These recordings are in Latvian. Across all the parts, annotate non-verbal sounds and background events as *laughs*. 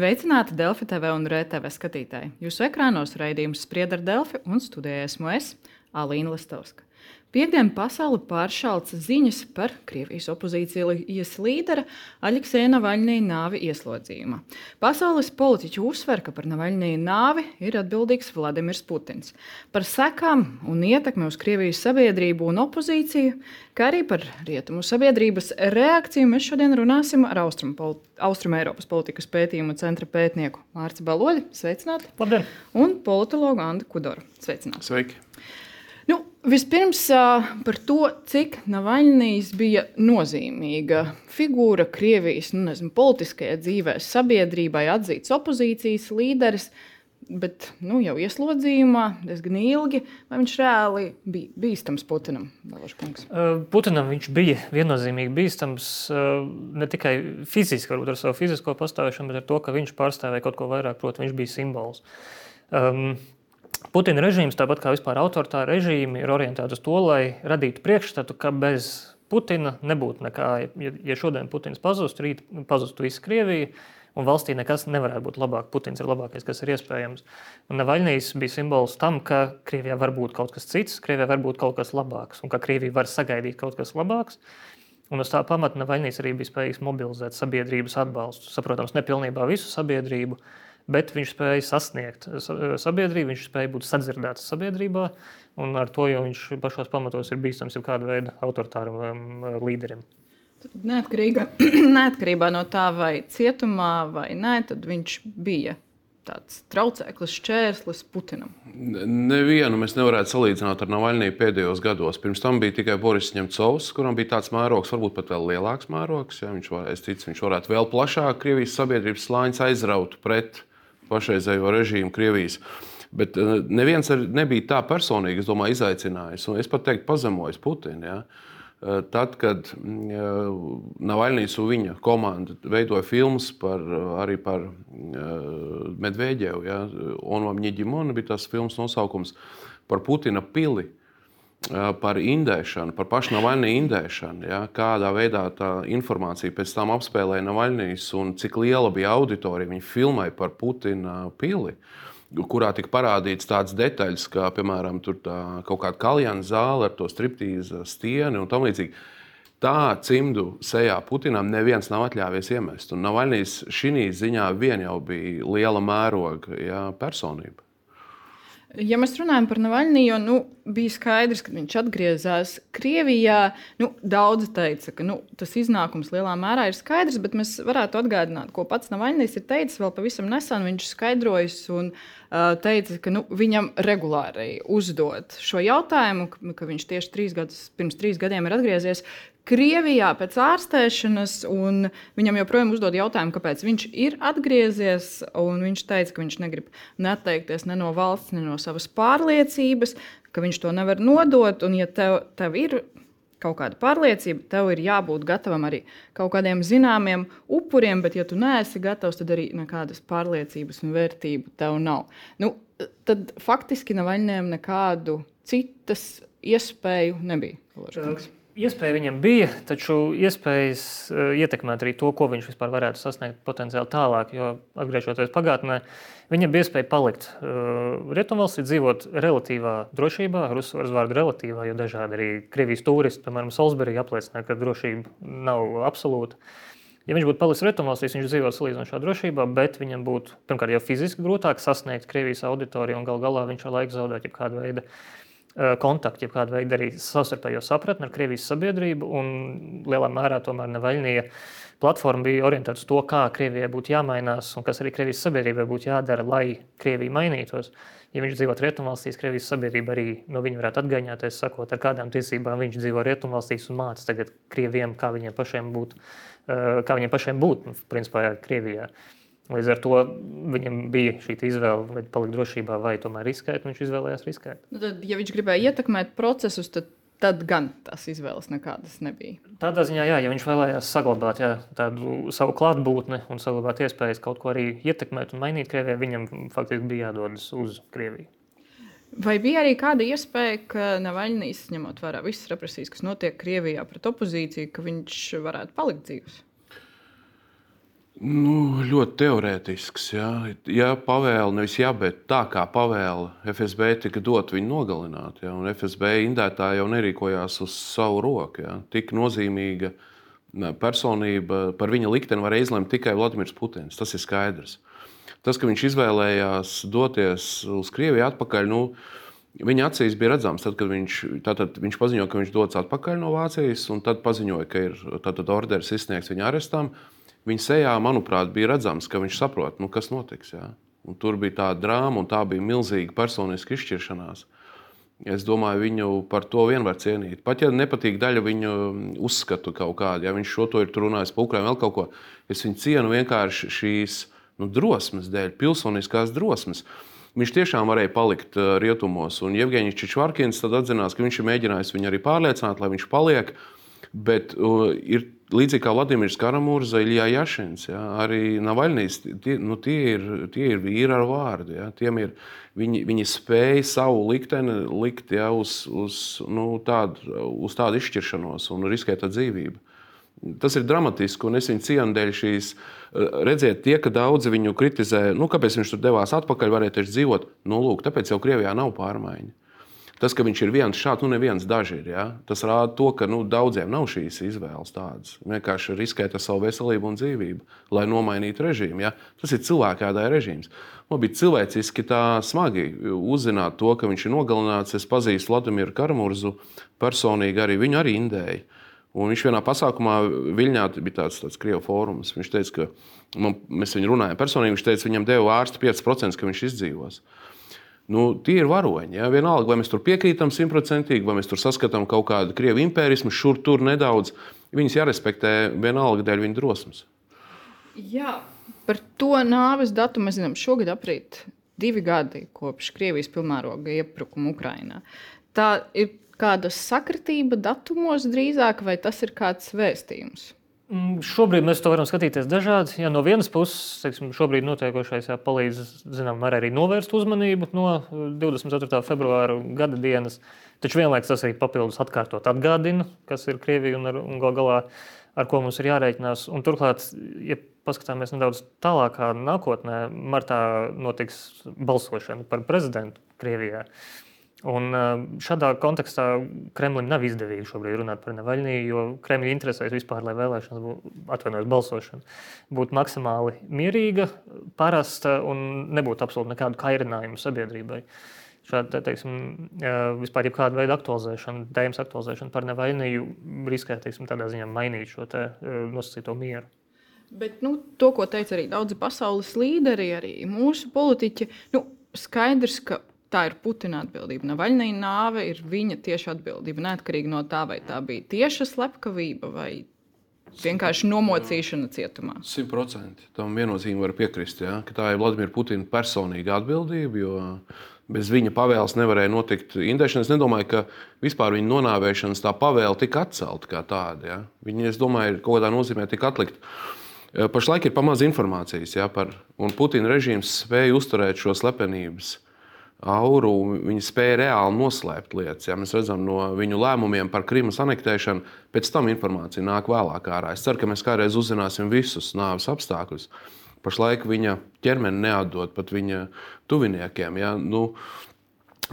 Sveicināti Delfi TV un RTV skatītāji. Jūsu ekrānos raidījums spriedz ar Delfi un studijā esmu es, Alīna Listovska. Piektdien pasauli pāršāls ziņas par Krievijas opozīcijas līdera Aļeksēna Navaļnija nāvi ieslodzījumā. Pasaules politiķi uzsver, ka par Navaļnija nāvi ir atbildīgs Vladimirs Putins. Par sekām un ietekmi uz Krievijas sabiedrību un opozīciju, kā arī par rietumu sabiedrības reakciju, mēs šodien runāsim ar Austrum, Austrum Eiropas politikas pētījumu centra pētnieku Mārciņu Balodi. Sveicināti! Labdien! Un politologu Andu Kudoru. Sveicināti! Sveiki! Nu, vispirms par to, cik Navaļnijas bija nozīmīga figūra Krievijas nu, nezinu, politiskajā dzīvē, sabiedrībai atzīts opozīcijas līderis. Bet nu, jau ieslodzījumā diezgan ilgi, viņš reāli bija bīstams Putinam? Putinam viņš bija viennozīmīgi bīstams ne tikai fiziski, varbūt ar savu fizisko pastāvēšanu, bet ar to, ka viņš pārstāvēja kaut ko vairāk, proti, viņš bija simbols. Um, Putina režīms, tāpat kā vispār autoritāra režīmi, ir orientēts uz to, lai radītu priekšstatu, ka bez Putina nebūtu nekā. Ja šodien Putins pazustu, rīt pazustu visa Krievija, un valstī nekas nevarētu būt labāk. Putins ir labākais, kas ir iespējams. Un Navaļnijas bija simbols tam, ka Krievijā var būt kaut kas cits, Krievijā var būt kaut kas labāks, un ka Krievija var sagaidīt kaut kas labāks. Un uz tā pamata Navaļnijas arī bija spējīgs mobilizēt sabiedrības atbalstu. Saprotams, nepilnībā visu sabiedrību, bet viņš spēja sasniegt sabiedrību, viņš spēja būt sadzirdēts sabiedrībā, un ar to jau viņš pašos pamatos ir bīstams jau kāda veida autoritāram um, līderim. Neatkarīga, *clears throat* neatkarībā no tā, vai cietumā vai nē, tad viņš bija tāds traucēklis, šķērslis Putinam. Nevienu mēs nevarētu salīdzināt ar Navaļniju pēdējos gados. Pirms tam bija tikai Boris Ņemcovs, kuram bija tāds mērogs, varbūt pat vēl lielāks mērogs. Ja, viņš, var, ticu, viņš varētu vēl plašāk Krievijas sabiedrības slāņus aizraut pret pašreizējo režīmu Krievijas. Bet eh, neviens nebija tā personīgi, es domāju, izaicinājis. Un es pat teiktu, pazemojis Putinu. Ja? Eh, tad, kad mm, eh, Navaļnijas un viņa komanda veidoja filmas par, arī par Medvedevu, ja? un Ņģimona bija tas filmas nosaukums par Putina pili par indēšanu, par pašu Navaļniju indēšanu. Ja, kādā veidā tā informācija pēc tam apspēlēja Navaļnijas un cik liela bija auditorija. Viņi filmēja par Putina pili. Kurā tika parādīts tādas detaļas, kā piemēram kaut kāda kaljana zāle ar to striptīzu stieni un tam līdzīgi. Tā cimdu sejā Putinam neviens nav atļāvies iemest. Un Navaļnijas šī ziņā vien jau bija liela mēroga ja, personība. Ja mēs runājam par Navaļniju, nu, bija skaidrs, ka viņš atgriezās Krievijā. Nu, daudzi teica, ka nu, tas iznākums lielā mērā ir skaidrs, bet mēs varētu atgādināt, ko pats Navaļnijas ir teicis vēl pavisam nesen. Viņš skaidrojas un uh, teica, ka nu, viņam regulāri uzdod šo jautājumu, ka, ka viņš tieši trīs gadus, pirms trīs gadiem ir atgriezies Krievijā pēc ārstēšanas, un viņam joprojām uzdod jautājumu, kāpēc viņš ir atgriezies. Viņš teica, ka viņš negrib neatteikties ne no valsts, ne no savas pārliecības, ka viņš to nevar nodot. Un, ja tev, tev ir kaut kāda pārliecība, tev ir jābūt gatavam arī kaut kādiem zināmiem upuriem, bet, ja tu neesi gatavs, tad arī nekādas pārliecības un vērtību tev nav. Nu, tad faktiski nav vainiem nekādu citas iespēju nebija. Ložkungs. Iespēja viņam bija, taču iespējas uh, ietekmēt arī to, ko viņš vispār varētu sasniegt potenciāli tālāk. Jo, atgriežoties pagātnē, viņam bija iespēja palikt uh, Rietumvalstī, dzīvot relatīvā drošībā, ar uzsvaru vārdu relatīvā, jo dažādi arī Krievijas turisti, piemēram, Salisbury, apliecināja, ka drošība nav absolūta. Ja viņš būtu palicis Rietumvalstīs, viņš dzīvotu salīdzinošā drošībā, bet viņam būtu pirmkārt jau fiziski grūtāk sasniegt Krievijas auditoriju un gal galā viņš ar laiku zaudēt jebkādu veidu kontaktu, jeb kādu veidu arī savstarpējo sapratni ar Krievijas sabiedrību. Lielā mērā tomēr Nevaļnija platforma bija orientēta uz to, kā Krievijai būtu jāmainās un kas arī Krievijas sabiedrībai būtu jādara, lai Krievija mainītos. Ja viņš dzīvo rietumvalstīs, Krievijas sabiedrība arī no viņa varētu atgādināties, sakot, ar kādām tiesībām viņš dzīvo rietumvalstīs un mācīt tagad Krieviem, kā viņiem pašiem būt, kā viņiem pašiem būt, principā, Krievijā. Uh, Līdz ar to viņam bija šī izvēle, vai palikt drošībā, vai tomēr riskēt. Viņš izvēlējās riskēt. Nu tad, ja viņš gribēja ietekmēt procesus, tad, tad gan tās izvēles nekādas nebija. Tādā ziņā, jā, ja viņš vēlējās saglabāt jā, tādu savu klātbūtni un saglabāt iespējas kaut ko arī ietekmēt un mainīt Krievijā, viņam faktiski bija jādodas uz Krieviju. Vai bija arī kāda iespēja, ka Navaļnijas, ņemot vērā visas represijas, kas notiek Krievijā pret opozīciju, ka viņš varētu palikt dzīves? Nu, ļoti teorētisks. Jā. Ja pavēle, nevis jā, bet tā kā pavēle FSB tika dot viņu nogalināt, jā, un FSB indētāji jau nerīkojās uz savu roku. Jā. Tik nozīmīga personība par viņa likteni var izlemt tikai Vladimirs Putins. Tas ir skaidrs. Tas, ka viņš izvēlējās doties uz Krieviju atpakaļ, nu, viņa acīs bija redzams, tad, kad viņš, tātad, viņš paziņoja, ka viņš dodas atpakaļ no Vācijas, un tad paziņoja, ka ir tātad, orders izsniegts viņa arestam. Viņa sejā, manuprāt, bija redzams, ka viņš saprot, nu, kas notiks. Jā. Un tur bija tā drāma, un tā bija milzīga personiska izšķiršanās. Es domāju, viņu par to vien var cienīt. Pat ja nepatīk daļa viņu uzskatu kaut kādu, ja viņš šo to ir runājis par Ukraiņu, vēl kaut ko, es viņu cienu vienkārši šīs nu, drosmes dēļ, pilsoniskās drosmes. Viņš tiešām varēja palikt rietumos, un Jevģīns Čičvārkins tad atzinās, ka viņš ir mēģinājis viņu arī pārliecināt, lai viņš paliek. Bet uh, ir līdzīgi kā Vladimirs Karamūrs, Ilija Jašins, ja, arī Navaļnijas, tie, nu, tie, ir, tie ir vīri ar vārdu. Ja, ir, viņi, viņi spēja savu likteni likt ja, uz, uz, nu, tādu, uz tādu izšķiršanos un riskēt ar dzīvību. Tas ir dramatiski, un es viņu cienu dēļ šīs. Redziet, tie, ka daudzi viņu kritizē, nu, kāpēc viņš tur devās atpakaļ, varēja taču dzīvot. Nu, lūk, tāpēc jau Krievijā nav pārmaiņu. Tas, ka viņš ir viens šāds, nu, neviens daži ir. Ja? Tas rāda to, ka nu, daudziem nav šīs izvēles tādas. Vienkārši riskēt ar savu veselību un dzīvību, lai nomainītu režīmu. Ja? Tas ir cilvēkādai režīms. Man bija cilvēciski tā smagi uzzināt to, ka viņš ir nogalināts. Es pazīstu Vladimiru Karamurzu personīgi, arī viņu arī indēju. Un viņš vienā pasākumā Viļņā bija tāds, tāds krievu fórums. Viņš teica, ka man, mēs viņu runājam personīgi. Viņš teica, viņam deva ārstu 5%, ka viņš izdzīvos. Nu, tie ir varoņi. Ja? Vienalga, vai mēs tur piekrītam simtprocentīgi, vai mēs tur saskatām kaut kādu krievu impērismu, šur tur nedaudz. Viņus jārespektē vienalga dēļ viņa drosmes. Jā, par to nāves datumu mēs zinām. Šogad aprīt divi gadi kopš Krievijas pilnvāroga iebrukuma Ukrajinā. Tā ir kāda sakritība datumos drīzāk, vai tas ir kāds vēstījums? Mm, šobrīd mēs to varam skatīties dažādi. Ja no vienas puses, teiksim, šobrīd notiekošais jā, palīdz zinām, arī novērst uzmanību no 24. Uh, februāra gada dienas, taču vienlaikus tas arī papildus atkārtot atgādina, kas ir Krievija un, ar, un gal galā ar ko mums ir jārēķinās. Un turklāt, ja paskatāmies nedaudz tālākā nākotnē, martā notiks balsošana par prezidentu Krievijā. Uh, Un šādā kontekstā Kremlim nav izdevīgi šobrīd runāt par Nevaļniju, jo Kremļa interesēs vispār, lai vēlēšanas atvainojos, balsošana būtu maksimāli mierīga, parasta un nebūtu absolūti nekādu kairinājumu sabiedrībai. Šāda, teiksim, vispār jebkāda veida aktualizēšana, tēmas aktualizēšana par Nevaļniju riskē, teiksim, tādā ziņā mainīt šo te nosacīto mieru. Bet nu, to, ko teica arī daudzi pasaules līderi, arī mūsu politiķi, nu, skaidrs, ka tā ir Putina atbildība. Navaļnija nāve ir viņa tieša atbildība. Neatkarīgi no tā, vai tā bija tieša slepkavība vai vienkārši nomocīšana cietumā. Simtprocentīgi tam viennozīmīgi var piekrist. Ja? Tā ir Vladimira Putina personīga atbildība. Jo... Bez viņa pavēles nevarēja notikt indēšana. Es nedomāju, ka vispār viņa nonāvēšanas tā pavēle tika atcelta kā tāda. Ja? Viņa, es domāju, ir kaut kādā nozīmē tika atlikta. Pašlaik ir pamazs informācijas ja, par, un Putina režīms spēja uzturēt šo slepenības auru, viņi spēja reāli noslēpt lietas. Ja mēs redzam no viņu lēmumiem par Krimas anektēšanu, pēc tam informācija nāk vēlāk ārā. Es ceru, ka mēs kādreiz uzzināsim visus nāves apstākļus. Pašlaik viņa ķermeni neatdod pat viņa tuviniekiem. Ja? Nu,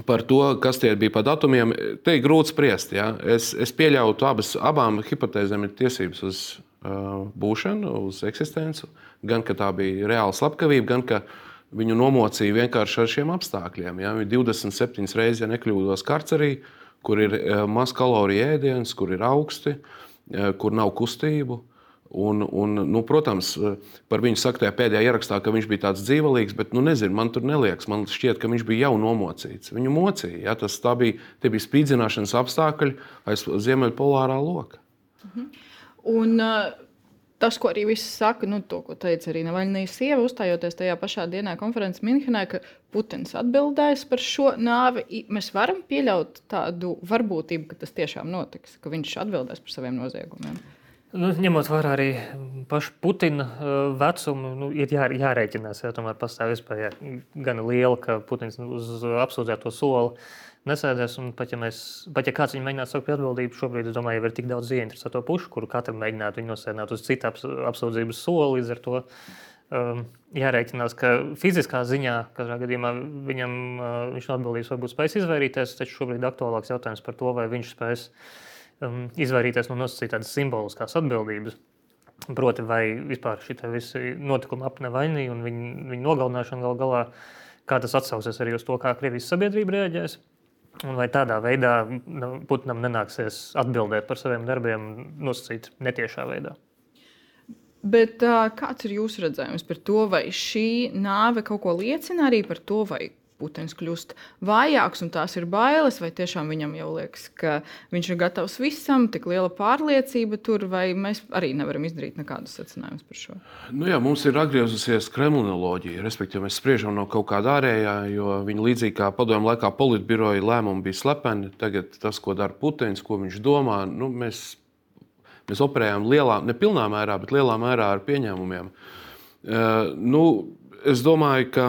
Par to, kas tie bija pa datumiem, te ir grūti spriest. Ja? Es, es pieļauju, ka abām hipotēzēm ir tiesības uz uh, būšanu, uz eksistenci. Gan ka tā bija reāla slepkavība, gan ka uh, Viņu nomocīja vienkārši ar šiem apstākļiem. Ja? 27 reizes, ja nekļūdos, karcerī, kur ir eh, maz kaloriju ēdiens, kur ir augsti, eh, kur nav kustību. Un, un, nu, protams, eh, par viņu saka tajā pēdējā ierakstā, ka viņš bija tāds dzīvelīgs, bet nu, nezinu, man tur neliekas. Man šķiet, ka viņš bija jau nomocīts. Viņu mocīja. Ja? Tas bija, bija spīdzināšanas apstākļi aiz ziemeļpolārā loka. Mhm. Un, uh tas, ko arī viss saka, nu, to, ko teica arī Navaļnijas sieva, uzstājoties tajā pašā dienā konferences Minhenē, ka Putins atbildēs par šo nāvi. Mēs varam pieļaut tādu varbūtību, ka tas tiešām notiks, ka viņš atbildēs par saviem noziegumiem. Nu, ņemot vērā arī pašu Putina uh, vecumu, nu, ir jā, jārēķinās, ja tomēr pastāv iespēja gan liela, ka Putins uz apsūdzēto soli nesēdēs. Pat ja, mēs, pat ja kāds viņu mēģinātu saukt pie atbildības, šobrīd, es domāju, ir tik daudz ieinteresēto pušu, kuru katram mēģinātu nosēdināt uz citu apsūdzības soli. Līdz ar to um, jārēķinās, ka fiziskā ziņā katrā gadījumā viņam, uh, viņš no atbildības varbūt spēs izvairīties, taču šobrīd aktuālāks jautājums par to, vai viņš spēs um, izvairīties no nosacītas simboliskās atbildības. Proti, vai vispār šī visa notikuma ap Nevainī un viņa, viņa nogalināšana gal galā, kā tas atsauksies arī uz to, kā Krievijas sabiedrība reaģēs. Un vai tādā veidā Putinam nenāksies atbildēt par saviem darbiem, nosacīt netiešā veidā? Bet, kāds ir jūsu redzējums par to, vai šī nāve kaut ko liecina arī par to, vai Putins kļūst vājāks un tās ir bailes, vai tiešām viņam jau liekas, ka viņš ir gatavs visam, tik liela pārliecība tur, vai mēs arī nevaram izdarīt nekādus secinājumus par šo? Nu jā, mums ir atgriezusies kremlinoloģija, respektīvi mēs spriežam no kaut kāda ārējā, jo viņa līdzīgi kā padomju laikā politbiroja lēmumi bija slepeni, tagad tas, ko dara Putins, ko viņš domā, nu, mēs, mēs operējam lielā, ne pilnā mērā, bet lielā mērā ar pieņēmumiem. Uh, nu, es domāju, ka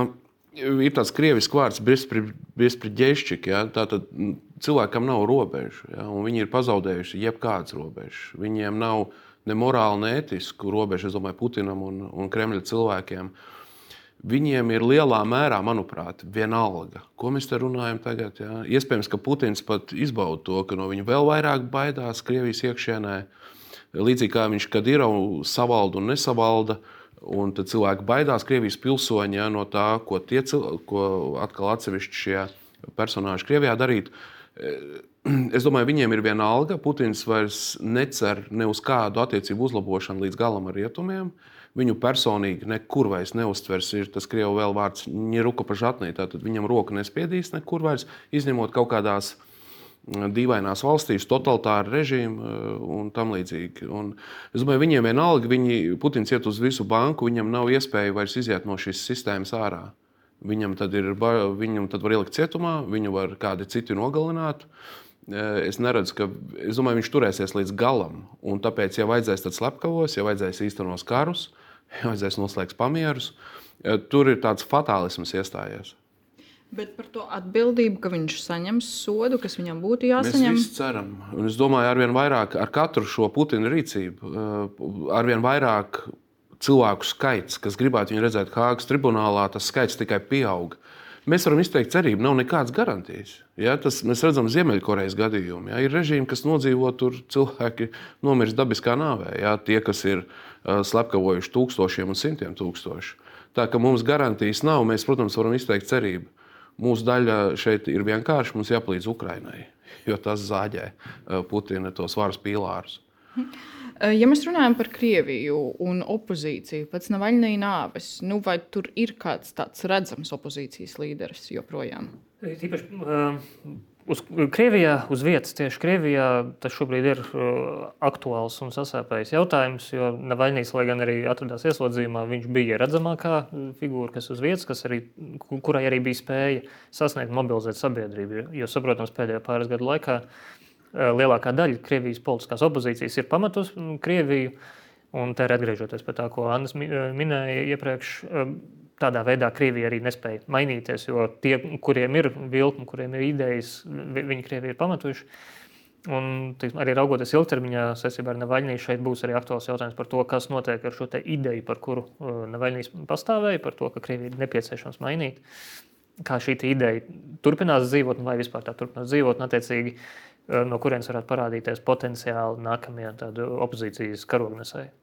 ir tāds krievisks vārds, bezspridzēšķik. Ja? Tātad cilvēkam nav robežu, ja? un viņi ir pazaudējuši jebkādas robežas. Viņiem nav ne morāli, ne ētisku robežu, es domāju, Putinam un, un Kremļa cilvēkiem. Viņiem ir lielā mērā, manuprāt, vienalga, ko mēs te runājam tagad. Ja? Iespējams, ka Putins pat izbauda to, ka no viņa vēl vairāk baidās Krievijas iekšienē. Līdzīgi kā viņš kad ir savalda un nesavalda, uh, Un tad cilvēki baidās, Krievijas pilsoņi, ja, no tā, ko, tie, ko atkal atsevišķi šie personāļi Krievijā darītu. Es domāju, viņiem ir viena alga. Putins vairs necer ne uz kādu attiecību uzlabošanu līdz galam ar rietumiem. Viņu personīgi nekur vairs neuztvers, ir tas krievu vēl vārds ņeruka pažatnī. Tātad viņam roka nespiedīs nekur vairs, izņemot kaut kādās uh, dīvainās valstīs, totalitāra režīma eh, un tam līdzīgi. Un es domāju, viņiem vienalga, viņi, Putins iet uz visu banku, viņam nav iespēja vairs iziet no šīs sistēmas ārā. Viņam tad, ir, viņam tad var ielikt cietumā, viņu var kādi citi nogalināt. Eh, es neredzu, ka es domāju, viņš turēsies līdz galam. Un tāpēc, ja vajadzēs, tad slepkavos, ja vajadzēs īstenos karus, *laughs* ja vajadzēs noslēgt pamierus, eh, tur ir tāds fatālisms iestājies. Bet par to atbildību, ka viņš saņems sodu, kas viņam būtu jāsaņem. Mēs ceram. Un es domāju, arvien vairāk ar katru šo Putina rīcību, eh, arvien vairāk cilvēku skaits, kas gribētu viņu redzēt Hāgas tribunālā, tas skaits tikai pieaug. Mēs varam izteikt cerību, nav nekādas garantijas. Ja, tas, mēs redzam, Ziemeļkorejas gadījumu. Ja, ir režīmi, kas nodzīvo tur, cilvēki nomirst dabiskā nāvē. Ja, tie, kas ir uh, slepkavojuši tūkstošiem un simtiem tūkstošu. Tā kā mums garantijas nav, mēs, protams, varam izteikt cerību. Mūsu daļa šeit ir vienkārši mums jāpalīdz Ukraiņai, jo tas zāģē eh, Putina tos varas pīlārus. Eh, ja mēs runājam par Krieviju un opozīciju pēc Navaļņa nāves, nu vai tur ir kāds tāds redzams opozīcijas līderis joprojām? Tīpaši uh, Uz Krievijā, uz vietas tieši Krievijā, tas šobrīd ir uh, aktuāls un sasāpējis jautājums, jo Navaļnijas, lai gan arī atradās ieslodzījumā, viņš bija redzamākā figūra, kas uz vietas, kas arī, kurai arī bija spēja sasniegt, mobilizēt sabiedrību. Jo, saprotams, pēdējo pāris gadu laikā uh, lielākā daļa Krievijas politiskās opozīcijas ir pamatus Krieviju. Un te ir atgriežoties pie tā, ko Anna minēja iepriekš, uh, tādā veidā Krievija arī nespēja mainīties, jo tie, kuriem ir vilkme, kuriem ir idejas, viņi Krievija ir pamatuši. Un teiksim, arī raugoties ilgtermiņā, saistībā ar Navaļniju, šeit būs arī aktuāls jautājums par to, kas notiek ar šo ideju, par kuru uh, Navaļnijas pastāvēja, par to, ka Krievija ir nepieciešams mainīt. Kā šī ideja turpinās dzīvot, vai vispār tā turpinās dzīvot, un attiecīgi uh, no kurienes varētu parādīties potenciāli nākamie opozīcijas karognesēji.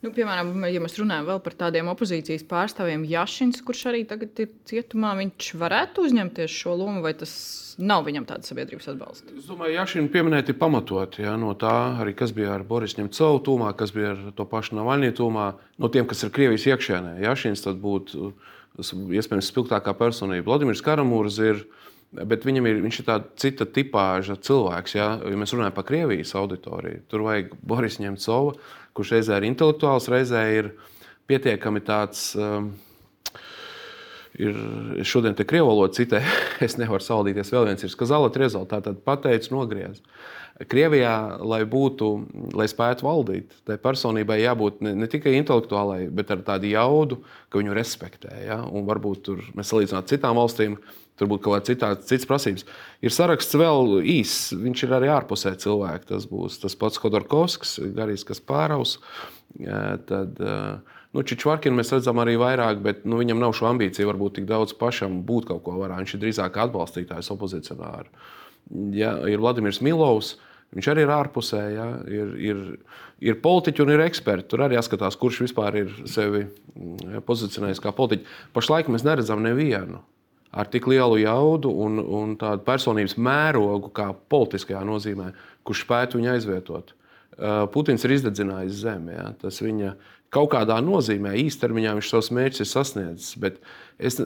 Nu, piemēram, ja mēs runājam par tādiem opozīcijas pārstāvjiem, Jašins, kurš arī tagad ir cietumā, viņš varētu uzņemties šo lomu, vai tas nav viņam tāds sabiedrības atbalsts? Es domāju, Jašina pieminēt ir pamatoti. Ja, no tā arī kas bija ar Boris Ņemcovu tūmā, kas bija ar to pašu Navaļniju tūmā, no tiem, kas ir Krievijas iekšēnē. Jašins tad būtu iespējams spilgtākā personība. Vladimirs Karamūrs ir. Bet viņam ir, viņš ir tāds cita tipāža cilvēks. Ja? ja mēs runājam par Krievijas auditoriju, tur vajag Boris Ņemcovu kurš reizē ir intelektuāls, reizē ir pietiekami tāds. Um, ir šodien te krievu valoda citē, *laughs* es nevaru saldīties. Vēl viens ir skazāla rezultātā, tad pateicis, nogriez. Krievijā, lai būtu, lai spētu valdīt, tai personībai jābūt ne, ne tikai intelektuālai, bet ar tādu jaudu, ka viņu respektē. Ja? Un varbūt tur mēs salīdzinām ar citām valstīm, tur būtu kaut kāda citā, citas prasības. Ir saraksts vēl īss, viņš ir arī ārpusē cilvēki. Tas būs tas pats Kodorkovskis, Garijs Kaspāraus. Tad, uh, Nu, Čičvārkinu mēs redzam arī vairāk, bet nu, viņam nav šo ambīciju varbūt tik daudz pašam būt kaut ko varā. Viņš ir drīzāk atbalstītājs opozicionāru. Ja, ir Vladimirs Milovs. Viņš arī ir ārpusē, ja, ir, ir, ir politiķi un ir eksperti. Tur arī jāskatās, kurš vispār ir sevi ja, pozicionējis kā politiķis. Pašlaik mēs neredzam nevienu ar tik lielu jaudu un, un tādu personības mērogu, kā politiskajā nozīmē, kurš spētu viņu aizvietot. Putins ir izdedzinājis zemi. Ja. Tas viņa kaut kādā nozīmē īstermiņā viņš savus mērķus ir sasniedzis. Bet es,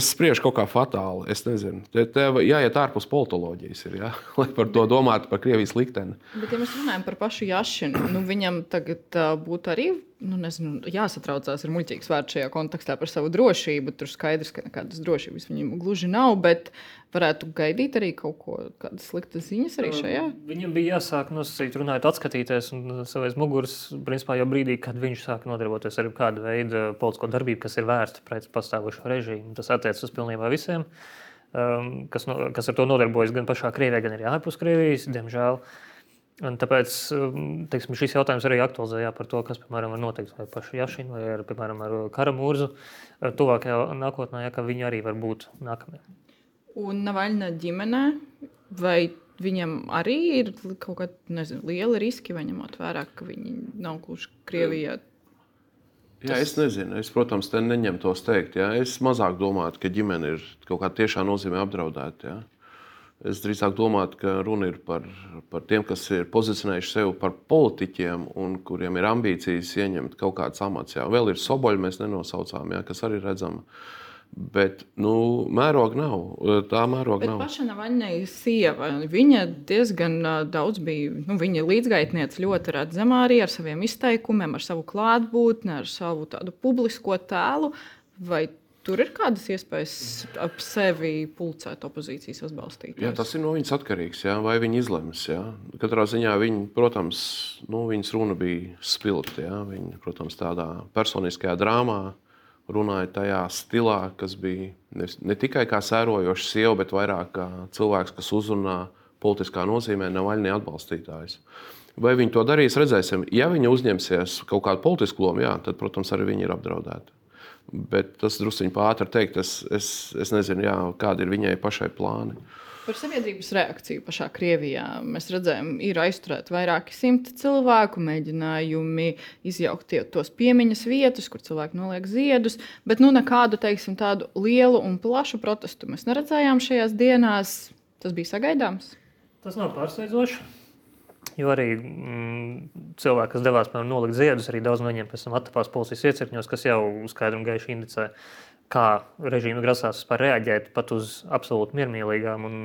es spriežu kaut kā fatāli. Es nezinu, te, tev jāiet ārpus politoloģijas, ir, ja? *laughs* lai par to domātu, par Krievijas likteni. Bet, ja mēs runājam par pašu Jašinu, nu, viņam tagad uh, būtu arī nu, nezinu, jāsatraucās ar muļķīgu vārdu šajā kontekstā par savu drošību. Tur skaidrs, ka nekādas drošības viņam gluži nav. Bet varētu gaidīt arī kaut ko, kādas sliktas ziņas arī šajā. Viņam bija jāsāk nosacīt, runājot, atskatīties savai muguras, principā jau brīdī, kad viņš sāk nodarboties ar kādu veidu politisko darbību, kas ir vērsta pret pastāvošo režīmu. Tas attiecas uz pilnībā visiem, um, kas, no, kas ar to nodarbojas gan pašā Krievijā, gan arī ārpus Krievijas, diemžēl. Un tāpēc um, teiksim, šis jautājums arī aktualizējās par to, kas piemēram, var notikt ar pašu Jašinu vai ar, piemēram, ar Karamūrzu tuvākajā nākotnē, ja, ka viņi arī var būt nākamie. Un Navaļna ģimenē, vai viņam arī ir kaut kādi lieli riski, vai ņemot vērā, ka viņi nav gluži Krievijā Jā, es nezinu. Es, protams, te neņemu tos teikt. Jā. Es mazāk domāju, ka ģimene ir kaut kādā tiešā nozīmē apdraudēta. Jā. Es drīzāk domāju, ka runa ir par, par tiem, kas ir pozicionējuši sevi par politiķiem un kuriem ir ambīcijas ieņemt kaut kādas amats. Jā. Vēl ir soboļi, mēs nenosaucām, jā, kas arī redzama. Bet nu, mēroga nav. Tā mēroga Bet nav. Paša Navaļņai sieva. Viņa diezgan daudz bija. Nu, viņa līdzgaitniece ļoti redzama arī ar saviem izteikumiem, ar savu klātbūtni, ar savu tādu publisko tēlu. Vai tur ir kādas iespējas ap sevi pulcēt opozīcijas atbalstītājus? Jā, tas ir no viņas atkarīgs. Jā, vai viņi izlems? Jā. Katrā ziņā viņi, protams, nu, viņas runa bija spilgta. Viņa, protams, tādā personiskajā drāmā runāja tajā stilā, kas bija ne, ne tikai kā sērojoša sieva, bet vairāk kā cilvēks, kas uzrunā politiskā nozīmē Navaļņa atbalstītājus. Vai viņi to darīs, redzēsim. Ja viņi uzņemsies kaut kādu politisku lomu, jā, tad, protams, arī viņi ir apdraudēti. Bet tas druskuļi pāri teikt, es, es, es nezinu, jā, kādi ir viņai pašai plāni. Par sabiedrības reakciju pašā Krievijā mēs redzējām, ir aizturēti vairāki simti cilvēku, mēģinājumi izjaukt tos piemiņas vietas, kur cilvēki noliek ziedus, bet nu, nekādu teiksim, tādu lielu un plašu protestu mēs neredzējām šajās dienās. Tas bija sagaidāms. Tas nav pārsteidzoši. Jo arī mm, cilvēki, kas devās nolikt ziedus, arī daudz no viņiem pēc tam attapās policijas iecirkņos, kas jau skaidri un gaiši indicē kā režīma grasās reaģēt pat uz absolūti miermīlīgām un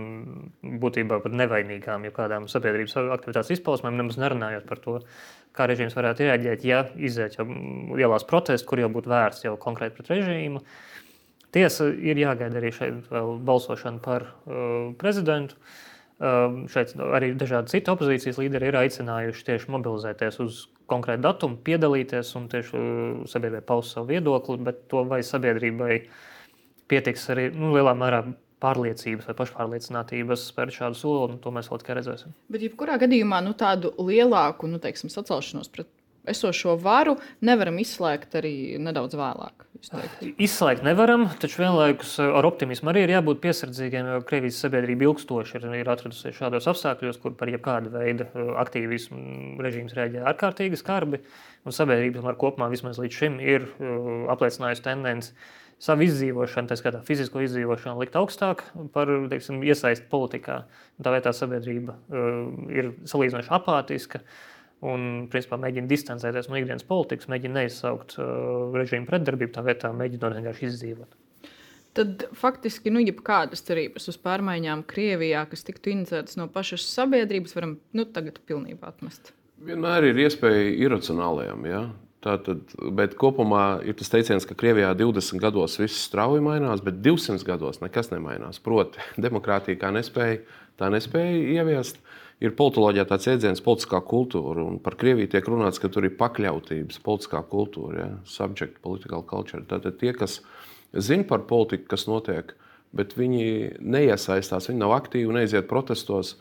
būtībā pat nevainīgām, ja kādām sabiedrības aktivitātes izpausmēm, nemaz nerunājot par to, kā režīms varētu reaģēt, ja iziet jau lielās protestus, kur jau būtu vērsts jau konkrēti pret režīmu. Tiesa ir jāgaida arī šeit balsošana par uh, prezidentu. Uh, šeit arī dažādi citi opozīcijas līderi ir aicinājuši tieši mobilizēties uz konkrētu datumu, piedalīties un tieši uh, sabiedrībai paust savu viedokli, bet to vai sabiedrībai pietiks arī nu, lielā mērā pārliecības vai pašpārliecinātības spērt šādu soli, un to mēs vēl tikai redzēsim. Bet, jebkurā gadījumā, nu, tādu lielāku nu, teiksim, sacelšanos pret esošo varu nevaram izslēgt arī nedaudz vēlāk. Izslēgt nevaram, taču vienlaikus ar optimismu arī ir jābūt piesardzīgiem, jo Krievijas sabiedrība ilgstoši ir, ir atradusies šādos apstākļos, kur par jebkādu veidu uh, aktīvismu režīms reaģē ārkārtīgi skarbi. Sabiedrība kopumā vismaz līdz šim ir uh, apliecinājusi tendenci savu izdzīvošanu, tā skaitā fizisko izdzīvošanu, likt augstāk par teiksim, iesaisti politikā. Tā vietā sabiedrība uh, ir salīdzinoši apātiska. Uh, un principā, mēģina distancēties no ikdienas politikas, mēģina neizsaukt uh, režīmu pretdarbību, tā vietā mēģinot vienkārši izdzīvot. Tad faktiski nu, jebkādas cerības uz pārmaiņām Krievijā, kas tiktu inicētas no pašas sabiedrības, varam nu, tagad pilnībā atmest. Vienmēr ir iespēja iracionālajam. Ja? Tātad, bet kopumā ir tas teiciens, ka Krievijā 20 gados viss strauji mainās, bet 200 gados nekas nemainās. Proti, *laughs* demokrātija kā nespēja, tā nespēja ieviest. Ir politoloģijā tāds jēdziens, politiskā kultūra. Un par Krieviju tiek runāts, ka tur ir pakļautības, politiskā kultūra, ja? subject, political culture. Tātad tie, kas zina par politiku, kas notiek, bet viņi neiesaistās, viņi nav aktīvi, neiziet protestos.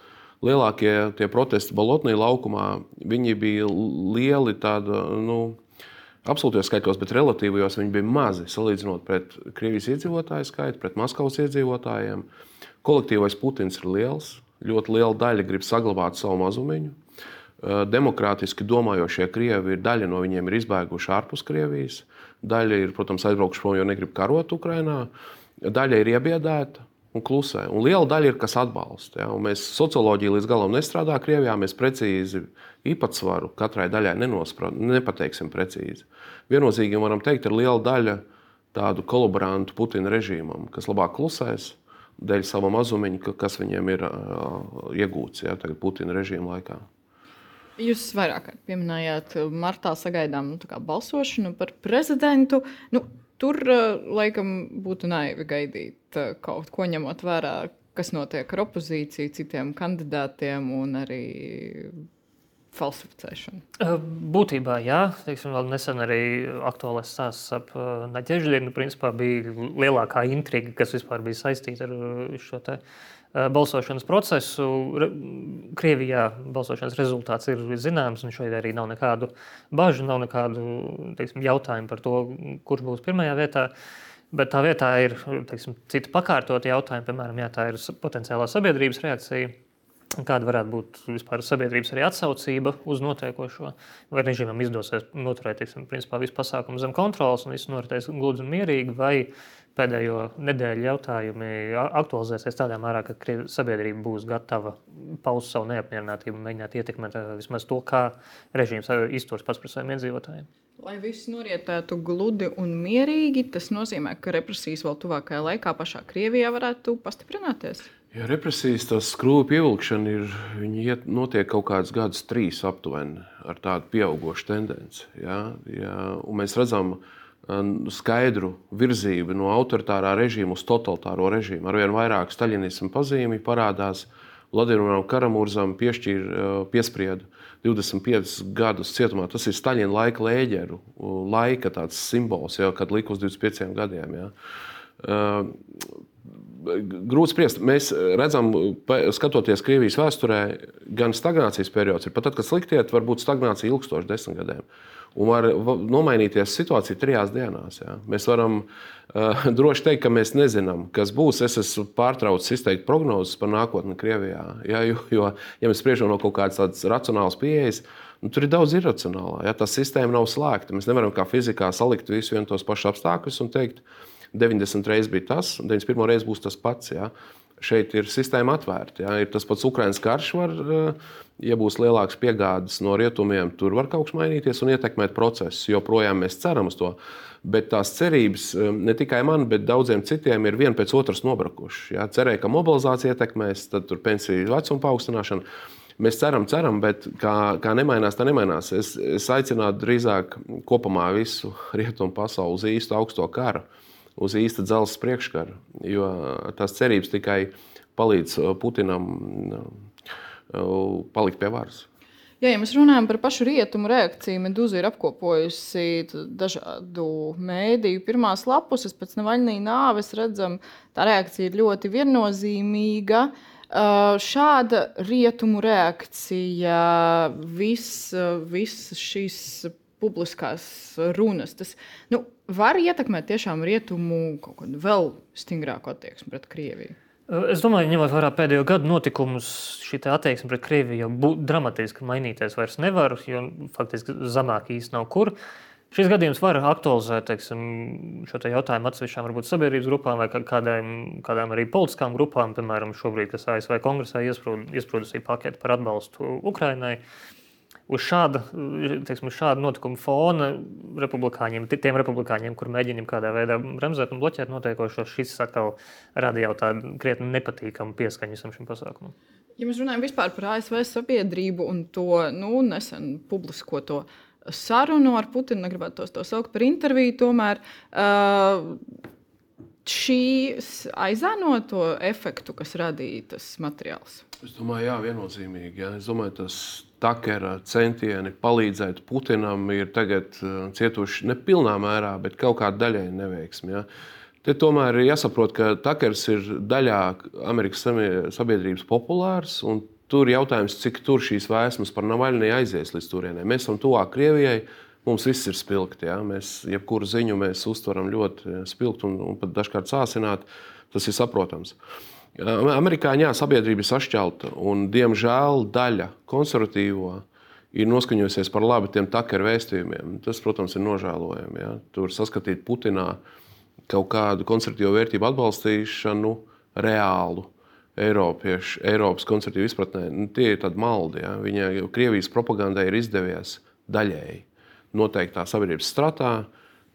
Lielākie tie protesti Balotnī laukumā, viņi bija lieli tāda, nu, absolūtos skaitļos, bet relatīvos viņi bija mazi salīdzinot pret Krievijas iedzīvotāju skaitu, pret Maskavas iedzīvotājiem. Kolektīvais Putins ir liels, ļoti liela daļa grib saglabāt savu mazumiņu. Demokrātiski domājošie krievi, daļa no viņiem ir izbēguši ārpus Krievijas, daļa ir, protams, aizbraukuši prom, jo negrib karot Ukrajinā, daļa ir iebiedēta un klusē. Un liela daļa ir, kas atbalsta. Ja? Un mēs socioloģija līdz galam nestrādā Krievijā. Mēs precīzi īpatsvaru katrai daļai nepateiksim precīzi. Viennozīmīgi varam teikt, ir liela daļa tādu kolaborantu Putina režīmam, kas labāk klusēs dēļ sava mazumiņa, kas viņiem ir uh, iegūts ja, Putina režīma laikā. Jūs vairāk pieminējāt, martā sagaidām nu, balsošanu par prezidentu. Nu, tur laikam būtu naivi gaidīt kaut ko ņemot vērā, kas notiek ar opozīciju, citiem kandidātiem un arī falsificēšanu? Būtībā, jā. Teiksim, vēl nesen arī aktuālais stāsts ap Naģežģinu principā bija lielākā intriga, kas vispār bija saistīta ar šo te balsošanas procesu. Krievijā balsošanas rezultāts ir zināms, un šeit arī nav nekādu bažu, nav nekādu teiksim, jautājumu par to, kurš būs pirmajā vietā. Bet tā vietā ir teiksim, citi pakārtoti jautājumi, piemēram, jā, tā ir potenciālā sabiedrības reakcija Kāda varētu būt vispār sabiedrības arī atsaucība uz notiekošo? Vai režīmam izdosies noturēt tiksim, principā, visu pasākumu zem kontrolas un viss noritēs gludi un mierīgi, vai pēdējo nedēļu jautājumi aktualizēsies tādā mērā, ka sabiedrība būs gatava paust savu neapmierinātību un mēģināt ietekmēt vismaz to, kā režīms izturas pats pret saviem iedzīvotājiem? Lai viss norietētu gludi un mierīgi, tas nozīmē, ka represijas vēl tuvākajā laikā pašā Krievijā varētu pastiprināties. Ja represijas, tas skrūvju pievilkšana ir, iet, notiek kaut kādus gadus, trīs aptuveni, ar tādu pieaugušu tendenci. Ja? Ja? Un mēs redzam skaidru virzību no autoritārā režīma uz totalitāro režīmu. Arvien vairāk staļinismu pazīmi parādās. Vladimiram Karamurzam piešķīra piespriedu 25 gadus cietumā. Tas ir Staļina laika lēģeru, laika simbols, jau kad lika uz 25 gadiem. Ja grūti spriest. Mēs redzam, skatoties Krievijas vēsturē, gan stagnācijas periods, ir pat tad, kad sliktiet, var būt stagnācija ilgstoši desmit gadiem. Un var nomainīties situācija trijās dienās. Jā. Mēs varam uh, *laughs* droši teikt, ka mēs nezinām, kas būs. Es esmu pārtraucis izteikt prognozes par nākotni Krievijā. Jā, jo, jo, ja mēs spriežam no kaut kādas racionālas pieejas, nu, tur ir daudz irracionālā. Jā, tā sistēma nav slēgta. Mēs nevaram kā fizikā salikt visus tos pašus apstākļus un teikt, ka 90 reizes bija tas, un 91 reizi būs tas pats. Ja? Šeit ir sistēma atvērta. Ja? Ir tas pats Ukraiņas karš, var, eh, ja būs lielāks piegādes no rietumiem, tur var kaut kas mainīties un ietekmēt procesu. Joprojām mēs ceram uz to. Bet tās cerības eh, ne tikai man, bet daudziem citiem ir viena pēc otras nobrukušas. Ja? Cerēja, ka mobilizācija ietekmēs, tad pensiju vecuma paaugstināšana. Mēs ceram, ceram, bet kā, kā nemainās, tā nemainās. Es, es aicinātu drīzāk kopumā visu rietumu pasauli uz īstu augsto karu. Uh, uz īsta dzelzceļa priekškara. Jo tās cerības tikai palīdz uh, Putinam uh, uh, palikt pie varas. Jā, ja mēs runājam par pašu rietumu reakciju, Meduza ir apkopojusi dažādu mēdīju pirmās lapuses. Pēc Navaļnī nāves redzam, tā reakcija ir ļoti viennozīmīga. Šāda rietumu reakcija, visas vis šīs publiskās runas, tas nu, var ietekmēt tiešām rietumu kaut kādu vēl stingrāku attieksmi pret Krieviju. Es domāju, ņemot vērā pēdējo gadu notikumus, šī attieksme pret Krieviju jau dramatiski mainīties vairs nevar, jo faktiski zemāk īsti nav kur. Šis gadījums var aktualizēt teiksim, šo te jautājumu atsevišķām varbūt, sabiedrības grupām vai kādām, kādām arī politiskām grupām, piemēram, šobrīd, kas ASV kongresā iesprūdusī paketi par atbalstu Ukrainai. Uh, uz šāda, teiksim, uz šāda notikuma fona republikāņiem, tiem republikāņiem, kur mēģinām kādā veidā bremzēt un bloķēt notiekošo, šis atkal rada jau tādu krietni nepatīkamu pieskaņu visam šim pasākumam. Ja mēs runājam par ASV sabiedrību un to nu, nesen publiskoto, sarunu ar Putinu, negribētu tos to saukt par interviju, tomēr uh, šī aizēno to efektu, kas radīja tas materiāls. Es domāju, jā, viennozīmīgi. Jā. Es domāju, tas Takera centieni palīdzēt Putinam ir tagad uh, cietuši ne pilnā mērā, bet kaut kādā daļai neveiksmi. Ja. Te tomēr ir jāsaprot, ka Takers ir daļā Amerikas sabiedrības populārs. Tur ir jautājums, cik tur šīs vēsmas par Navaļņu aizies līdz turienei. Mēs esam tuvāk Krievijai, mums viss ir spilgti. Ja? Mēs jebkuru ziņu mēs uztveram ļoti spilgti un, un pat dažkārt sācināt. Tas ir saprotams. Amerikāņā sabiedrība ir sašķelta, un diemžēl daļa konservatīvo ir noskaņojusies par labu tiem takeru vēstījumiem. Tas, protams, ir nožēlojami. Ja? Tur saskatīt Putinā kaut kādu konservatīvu vērtību atbalstīšanu reālu. Eiropiešu, Eiropas koncertīvu izpratnē, nu, tie ir tādi maldi. Ja? Viņai Krievijas propagandai ir izdevies daļēji noteiktā sabiedrības stratā,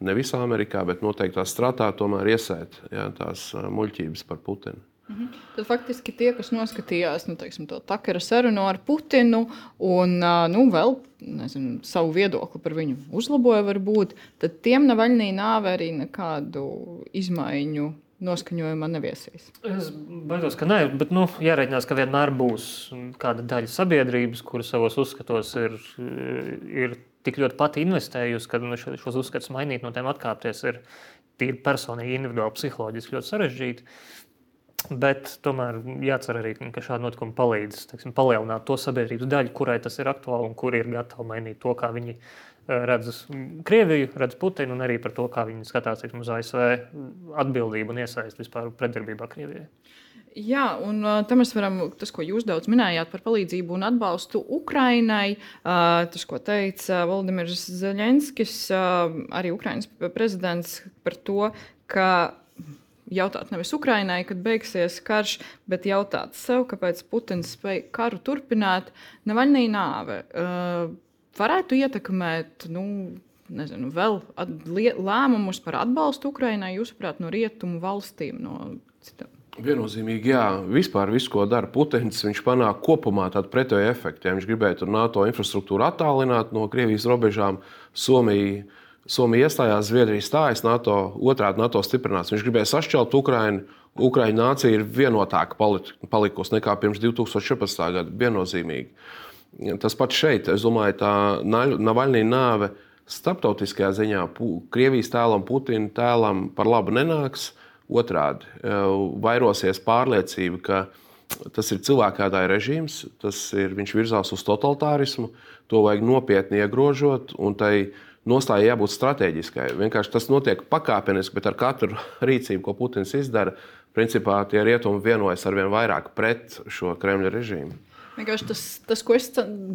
ne visā Amerikā, bet noteiktā stratā tomēr iesēt ja, tās muļķības par Putinu. Mhm. Tad faktiski tie, kas noskatījās nu, teiksim, to Takera sarunu ar Putinu un nu, vēl nezinu, savu viedokli par viņu uzlaboja, varbūt, tad tiem Navaļnī nāve arī nekādu izmaiņu noskaņojumā neviesīs. Es baidos, ka nē, bet nu, jāreikinās, ka vienmēr būs kāda daļa sabiedrības, kuras savos uzskatos ir, ir tik ļoti pati investējusi, ka nu, šos uzskatus mainīt, no tiem atkāpties ir tīri personīgi, individuāli, psiholoģiski ļoti sarežģīti. Bet tomēr jācer arī, ka šādi notikumi palīdz teiksim, palielināt to sabiedrības daļu, kurai tas ir aktuāli un kuri ir gatavi mainīt to, kā viņi eh, redz Krieviju, redz Putinu un arī par to, kā viņi skatās teiksim, uz ASV atbildību un iesaisti vispār pretdarbībā Krievijai. Jā, un uh, tam mēs varam, tas, ko jūs daudz minējāt par palīdzību un atbalstu Ukrainai, uh, tas, ko teica Valdemirs Zelenskis, arī Ukrainas prezidents, par to, ka jautāt nevis Ukrainai, kad beigsies karš, bet jautāt sev, kāpēc Putins spēja karu turpināt. Navaļnī nāve uh, varētu ietekmēt. Nu, Nezinu, vēl lēmumus par atbalstu Ukraiņai, jūsuprāt, no rietumu valstīm, no citām? Viennozīmīgi, jā. Vispār viss, ko dara Putins, viņš panāk kopumā tādu pretēju efektu. Ja viņš gribētu NATO infrastruktūru attālināt no Krievijas robežām, Somija Somija iestājās, Zviedrija stājas NATO, otrādi NATO stiprinās. Viņš gribēja sašķelt Ukraiņu. Ukraiņu nācija ir vienotāka palikusi nekā pirms 2014. gada. Viennozīmīgi. Tas pats šeit, es domāju, tā Navaļnija nāve starptautiskajā ziņā Krievijas tēlam, Putina tēlam par labu nenāks. Otrādi, e, vairosies pārliecība, ka tas ir cilvēkādāja režīms, tas ir, viņš virzās uz totalitārismu, to vajag nopietni iegrožot. Un tai nostāja jābūt strateģiskai. Vienkārši tas notiek pakāpeniski, bet ar katru *laughs* rīcību, ko Putins izdara, principā tie rietumi vienojas ar vien vairāk pret šo Kremļa režīmu. Vienkārši tas, tas, ko es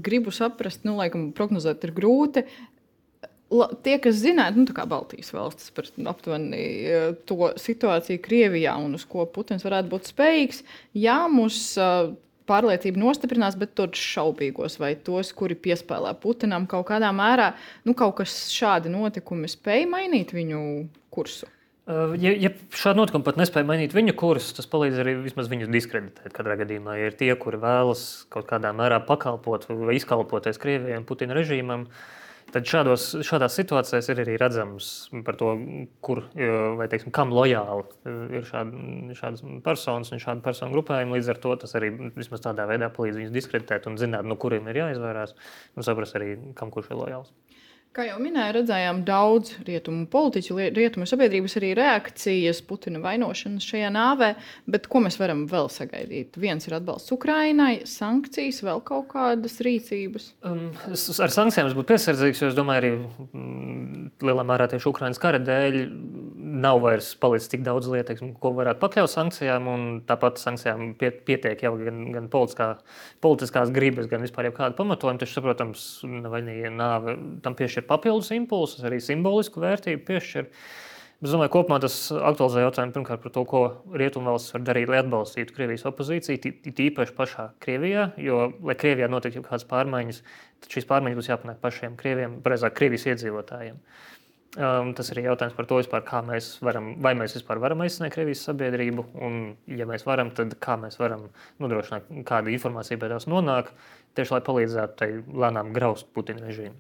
gribu saprast, nu, laikam, prognozēt, ir grūti. La, tie, kas zinātu, nu, kā Baltijas valstis par aptuveni e, to situāciju Krievijā un uz ko Putins varētu būt spējīgs, jā, mums pārliecība nostiprinās, bet tos šaubīgos vai tos, kuri piespēlē Putinam kaut kādā mērā, nu, kaut kas šādi notikumi spēja mainīt viņu kursu. Uh, ja, ja šādi notikumi pat nespēja mainīt viņa kursu, tas palīdz arī vismaz viņus diskreditēt. Katrā gadījumā, ja ir tie, kuri vēlas kaut kādā mērā pakalpot vai izkalpoties Krievijai un Putina režīmam, uh, Tad šādos, šādās situācijās ir arī redzams, to, kur, vai, teiksim, kam lojāli ir šādi, šādas personas un šāda personu grupējuma. Līdz ar to tas arī vismaz tādā veidā palīdz viņus diskreditēt un zināt, no kuriem ir jāizvairās un saprast arī, kam kurš ir lojāls. Kā jau minēju, redzējām daudz rietumu politiķu, rietumu sabiedrības arī reakcijas Putina vainošanas šajā nāvē, bet ko mēs varam vēl sagaidīt? Viens ir atbalsts Ukrainai, sankcijas, vēl kaut kādas rīcības. Um, es, ar sankcijām es būtu piesardzīgs, jo es domāju, arī mm, lielā mērā tieši Ukraiņas kara dēļ nav vairs palicis tik daudz lietu, teiksim, ko varētu pakļaut sankcijām. Tāpat sankcijām pie, pietiek jau gan, gan politiskā, politiskās gribas, gan vispār kāda pamatojuma. Taču, saprotams, Navaļnija nāve tam piešķir papildus impulsus, arī simbolisku vērtību piešķir. Es domāju, ka kopumā tas aktualizē jautājumu pirmkārt par to, ko Rietumvalsts var darīt, lai atbalstītu Krievijas opozīciju, tīpaši pašā Krievijā. Jo, lai Krievijā notiktu kādas pārmaiņas, tad šīs pārmaiņas būs jāpanāk pašiem Krieviem, precīzāk, Krievijas iedzīvotājiem. Um, tas ir jautājums par to, vispār, kā mēs varam, vai mēs vispār varam aizsniegt Krievijas sabiedrību, un, ja mēs varam, tad kā mēs varam nodrošināt, kāda informācija pie tās nonāk, tieši lai palīdzētu tai lēnām graust Putina režīmu.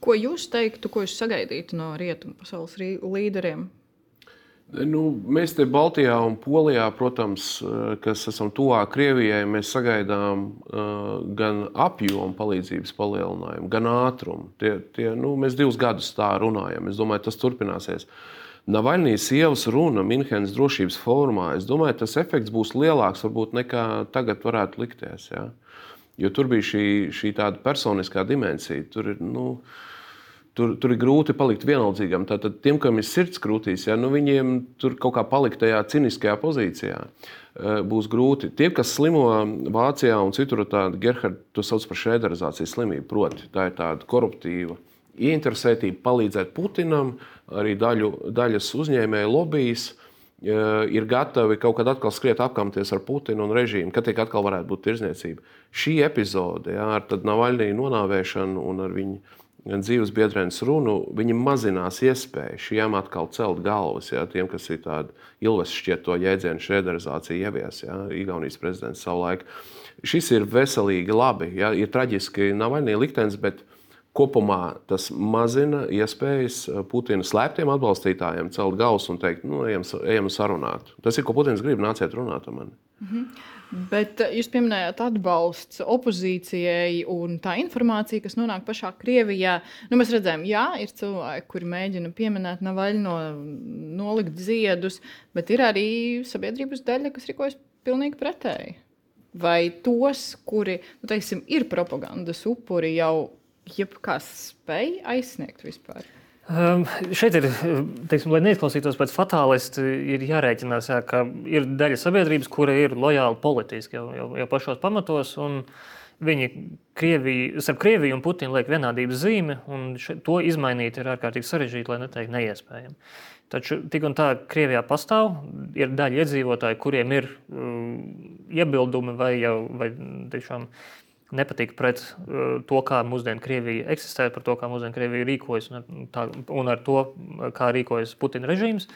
Ko jūs teiktu, ko jūs sagaidītu no rietumu pasaules līderiem? Nu, mēs te Baltijā un Polijā, protams, eh, kas esam tuvāk Krievijai, mēs sagaidām uh, gan apjomu palīdzības palielinājumu, gan ātrumu. Tie, tie, nu, mēs divus gadus tā runājam. Es domāju, tas turpināsies. Navaļnijas sievas runa Minhenes drošības formā, es domāju, tas efekts būs lielāks varbūt nekā tagad varētu likties. Ja? Jo tur bija šī, šī tāda personiskā dimensija. Tur ir, nu, uh, Tur, tur ir grūti palikt vienaldzīgam. Tātad tiem, kam ir sirds krūtīs, ja, nu viņiem tur kaut kā palikt tajā ciniskajā pozīcijā, eh, būs grūti. Tie, kas slimo Vācijā un citur, tāda Gerhards to sauc par šēderizācijas slimību, proti, tā ir tāda koruptīva ieinteresētība palīdzēt Putinam, arī daļu, daļas uzņēmēju lobbyis eh, ir gatavi kaut kad atkal skriet apkamties ar Putinu un režīmu, kad tiek atkal varētu būt tirzniecība. Šī epizode ja, ar Navaļniju nonāvēšanu un ar viņu dzīves biedrenes runu, viņi mazinās iespēju šiem atkal celt galvas. Ja, tiem, kas ir tādi ilves šķiet to jēdzienu šrederizāciju ievies, ja, Igaunijas prezidents savulaik. Šis ir veselīgi labi, ja, ir traģiski Navaļnī liktenis, bet kopumā tas mazina iespējas Putina slēptiem atbalstītājiem celt galvas un teikt, nu, ejam, ejam sarunāt. Tas ir, ko Putins grib, nāciet runāt ar mani. Mm -hmm. Bet eh, jūs pieminējāt atbalsts opozīcijai un tā informācija, kas nonāk pašā Krievijā. Nu, mēs redzam, jā, ir cilvēki, kuri mēģina pieminēt Navaļno, nolikt ziedus, bet ir arī sabiedrības daļa, kas rīkojas pilnīgi pretēji. Vai tos, kuri nu, teiksim, ir propagandas upuri, jau jebkas spēj aizsniegt vispār? Um, šeit ir, teiksim, lai neizklausītos pēc fatālisti, ir jārēķinās, jā, ka ir daļa sabiedrības, kura ir lojāla politiski jau, jau, jau pašos pamatos. Viņi Krieviju, starp Krieviju un Putinu liek vienādības zīmi, un še, to izmainīt ir ārkārtīgi sarežģīti, lai neteikt neiespējami. Taču tik un tā Krievijā pastāv, ir daļa iedzīvotāji, kuriem ir uh, iebildumi vai jau vai, tiešām, uh, nepatīk pret uh, to, kā mūsdienu Krievija eksistē, par to, kā mūsdienu Krievija rīkojas un ar, tā, un ar to, kā rīkojas Putina režīms.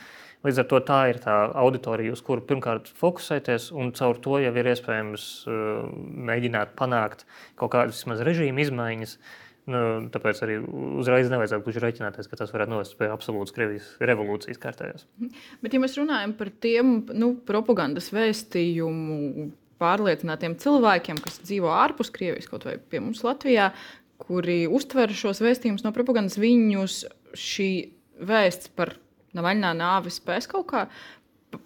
Līdz ar to tā ir tā auditorija, uz kuru pirmkārt fokusēties, un caur to jau ir iespējams uh, mēģināt panākt kaut kādas režīma izmaiņas. Nu, tāpēc arī uzreiz nevajadzētu gluži rēķināties, ka tas varētu novest pie absolūtas Krievijas revolūcijas kārtējās. Bet, ja mēs runājam par tiem nu, propagandas vēstījumu pārliecinātiem cilvēkiem, kas dzīvo ārpus Krievijas, kaut vai pie mums Latvijā, kuri uztver šos vēstījumus no propagandas, viņus šī vēsts par Navaļnā nāvi spēs kaut kā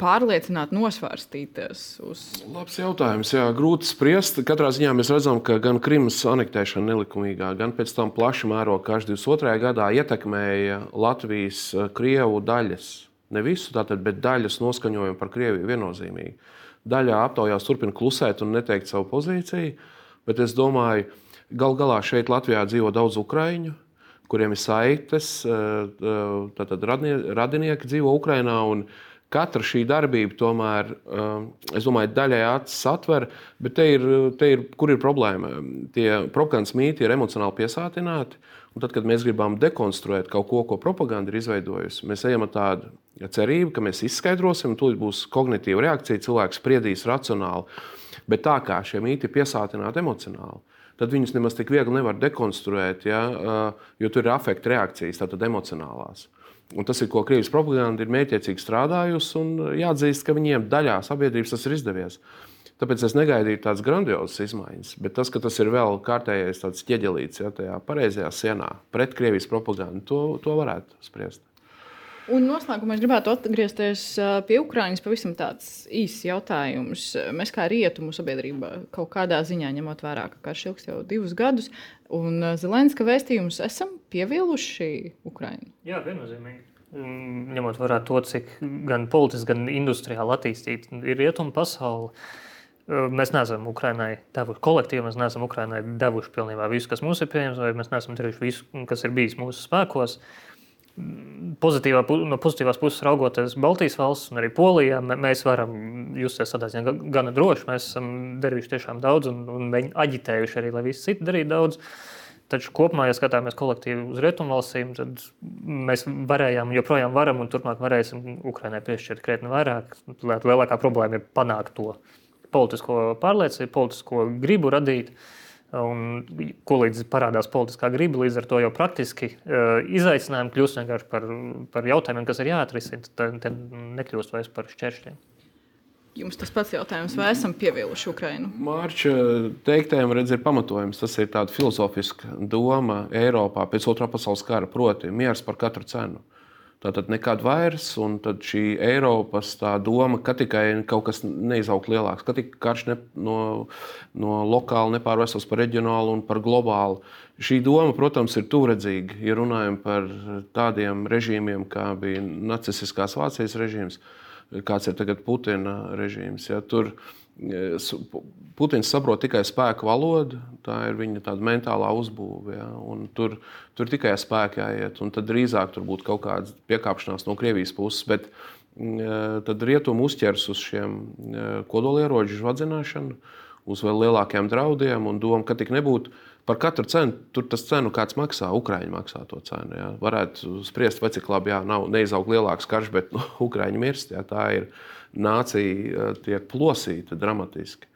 pārliecināt, nosvērstīties? Uz... Labs jautājums. Jā, grūti spriest. Katrā ziņā mēs redzam, ka gan Krimas anektēšana nelikumīgā, gan pēc tam plaša mēroga karš 22. gadā ietekmēja Latvijas eh, krievu daļas. Ne visu, tātad, bet daļas noskaņojumu par Krieviju viennozīmīgi daļā aptaujās turpina klusēt un neteikt savu pozīciju. Bet es domāju, gal galā šeit Latvijā dzīvo daudz ukrāņu, kuriem ir saites, eh, eh, tātad radinieki dzīvo Ukrajinā. Katra šī darbība, tomēr, eh, es domāju, daļai acis atver, bet te ir, te ir, kur ir problēma? Tie propagandas mīti ir emocionāli piesātināti. Un tad, kad mēs gribam dekonstruēt kaut ko, ko propaganda ir izveidojusi, mēs ejam ar tādu cerību, ka mēs izskaidrosim, un tūlīt būs kognitīva reakcija, cilvēks spriedīs racionāli. Bet tā kā šie mīti ir piesātināti emocionāli, tad viņus nemaz tik viegli nevar dekonstruēt, ja, jo tur ir afekta reakcijas, tātad emocionālās. Un tas ir, ko Krievijas propaganda ir mērķiecīgi strādājusi, un jāatzīst, ka viņiem daļā sabiedrības tas ir izdevies. Tāpēc es negaidīju tādas grandiozas izmaiņas, bet tas, ka tas ir vēl kārtējais ķieģelīts ja, tajā pareizajā sienā pret Krievijas propagandu, to, to varētu spriest. Un noslēgumā es gribētu atgriezties pie Ukraiņas. Pavisam tāds īsts jautājums. Mēs kā rietumu sabiedrība kaut kādā ziņā ņemot vērā, ka karš ilgs jau divus gadus, un Zelenska vēstījumus esam pieviluši Ukraiņai. Jā, viennozīmīgi. Ņemot vērā to, cik gan politiski, gan industriāli attīstīta ir rietumu pasaule. Mēs neesam Ukraiņai devuši kolektīvu, mēs neesam Ukraiņai devuši pilnībā visu, kas mums ir pieejams, vai mēs neesam darījuši visu, kas ir bijis mūsu spēkos. Pozitīvā, no pozitīvās puses raugoties Baltijas valsts un arī Polijā, mēs varam justies tādā ziņā gana droši. Mēs esam darījuši tiešām daudz un, un aģitējuši arī, lai visi citi darītu daudz. Taču kopumā, ja skatāmies kolektīvi uz rietumvalstīm, tad mēs varējām, joprojām varam un turpmāk varēsim Ukraiņai piešķirt krietni vairāk. Lielākā problēma ir panākt to politisko pārliecību, politisko gribu radīt. Un, ko līdz parādās politiskā griba, līdz ar to jau praktiski uh, izaicinājumi kļūst vienkārši par, par jautājumiem, kas ir jāatrisina. Tad, tad nekļūst vairs par šķēršļiem. Jums tas pats jautājums, vai esam pievīluši Ukrajinu? Mārķa teiktajam redz, ir pamatojums. Tas ir tāds filozofisks doma Eiropā pēc otrā pasaules kara, proti, miers par katru cenu. Tātad nekad vairs, un tad šī Eiropas doma, ka tikai kaut kas neizaugt lielāks, ka tikai karš ne, no, no lokāla nepārvērstos par reģionālu un par globālu. Šī doma, protams, ir tūredzīga. Ja runājam par tādiem režīmiem, kā bija nacistiskās Vācijas režīms, kāds ir tagad Putina režīms, ja, tur Putins saprot tikai spēku valodu, tā ir viņa mentālā uzbūve. Ja, tur, tur tikai spēki jāiet, un tad drīzāk tur būtu kaut kāda piekāpšanās no Krievijas puses. Bet tad rietumi uzķers uz šiem kodolieroču vadzināšanu, uz vēl lielākiem draudiem un domu, ka tik nebūtu par katru cenu, tur tas cenu kāds maksā, Ukrāņi maksā to cenu. Ja. Varētu spriest, vai cik labi, jā, nav neizaugt lielāks karš, bet nu, *laughs* Ukrāņi mirst. Ja, tā ir nācija tiek plosīta dramatiski.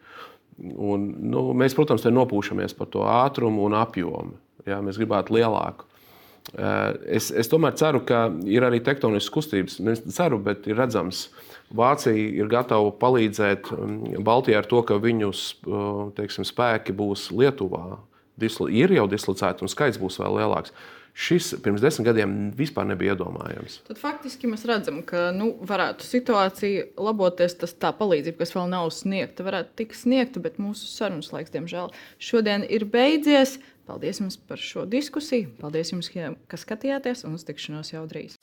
Un, nu, mēs, protams, nopūšamies par to ātrumu un apjomu. Jā, mēs gribētu lielāku. Es, es tomēr ceru, ka ir arī tektoniskas kustības. Es ceru, bet ir redzams, Vācija ir gatava palīdzēt Baltijai ar to, ka viņu teiksim, spēki būs Lietuvā. Ir jau dislocēti un skaits būs vēl lielāks. Šis pirms desmit gadiem vispār nebija iedomājams. Tad faktiski mēs redzam, ka nu, varētu situācija laboties. Tas tā palīdzība, kas vēl nav sniegta, varētu tikt sniegta, bet mūsu sarunas laiks, diemžēl, šodien ir beidzies. Paldies jums par šo diskusiju. Paldies jums, ka skatījāties un uz tikšanos jau drīz.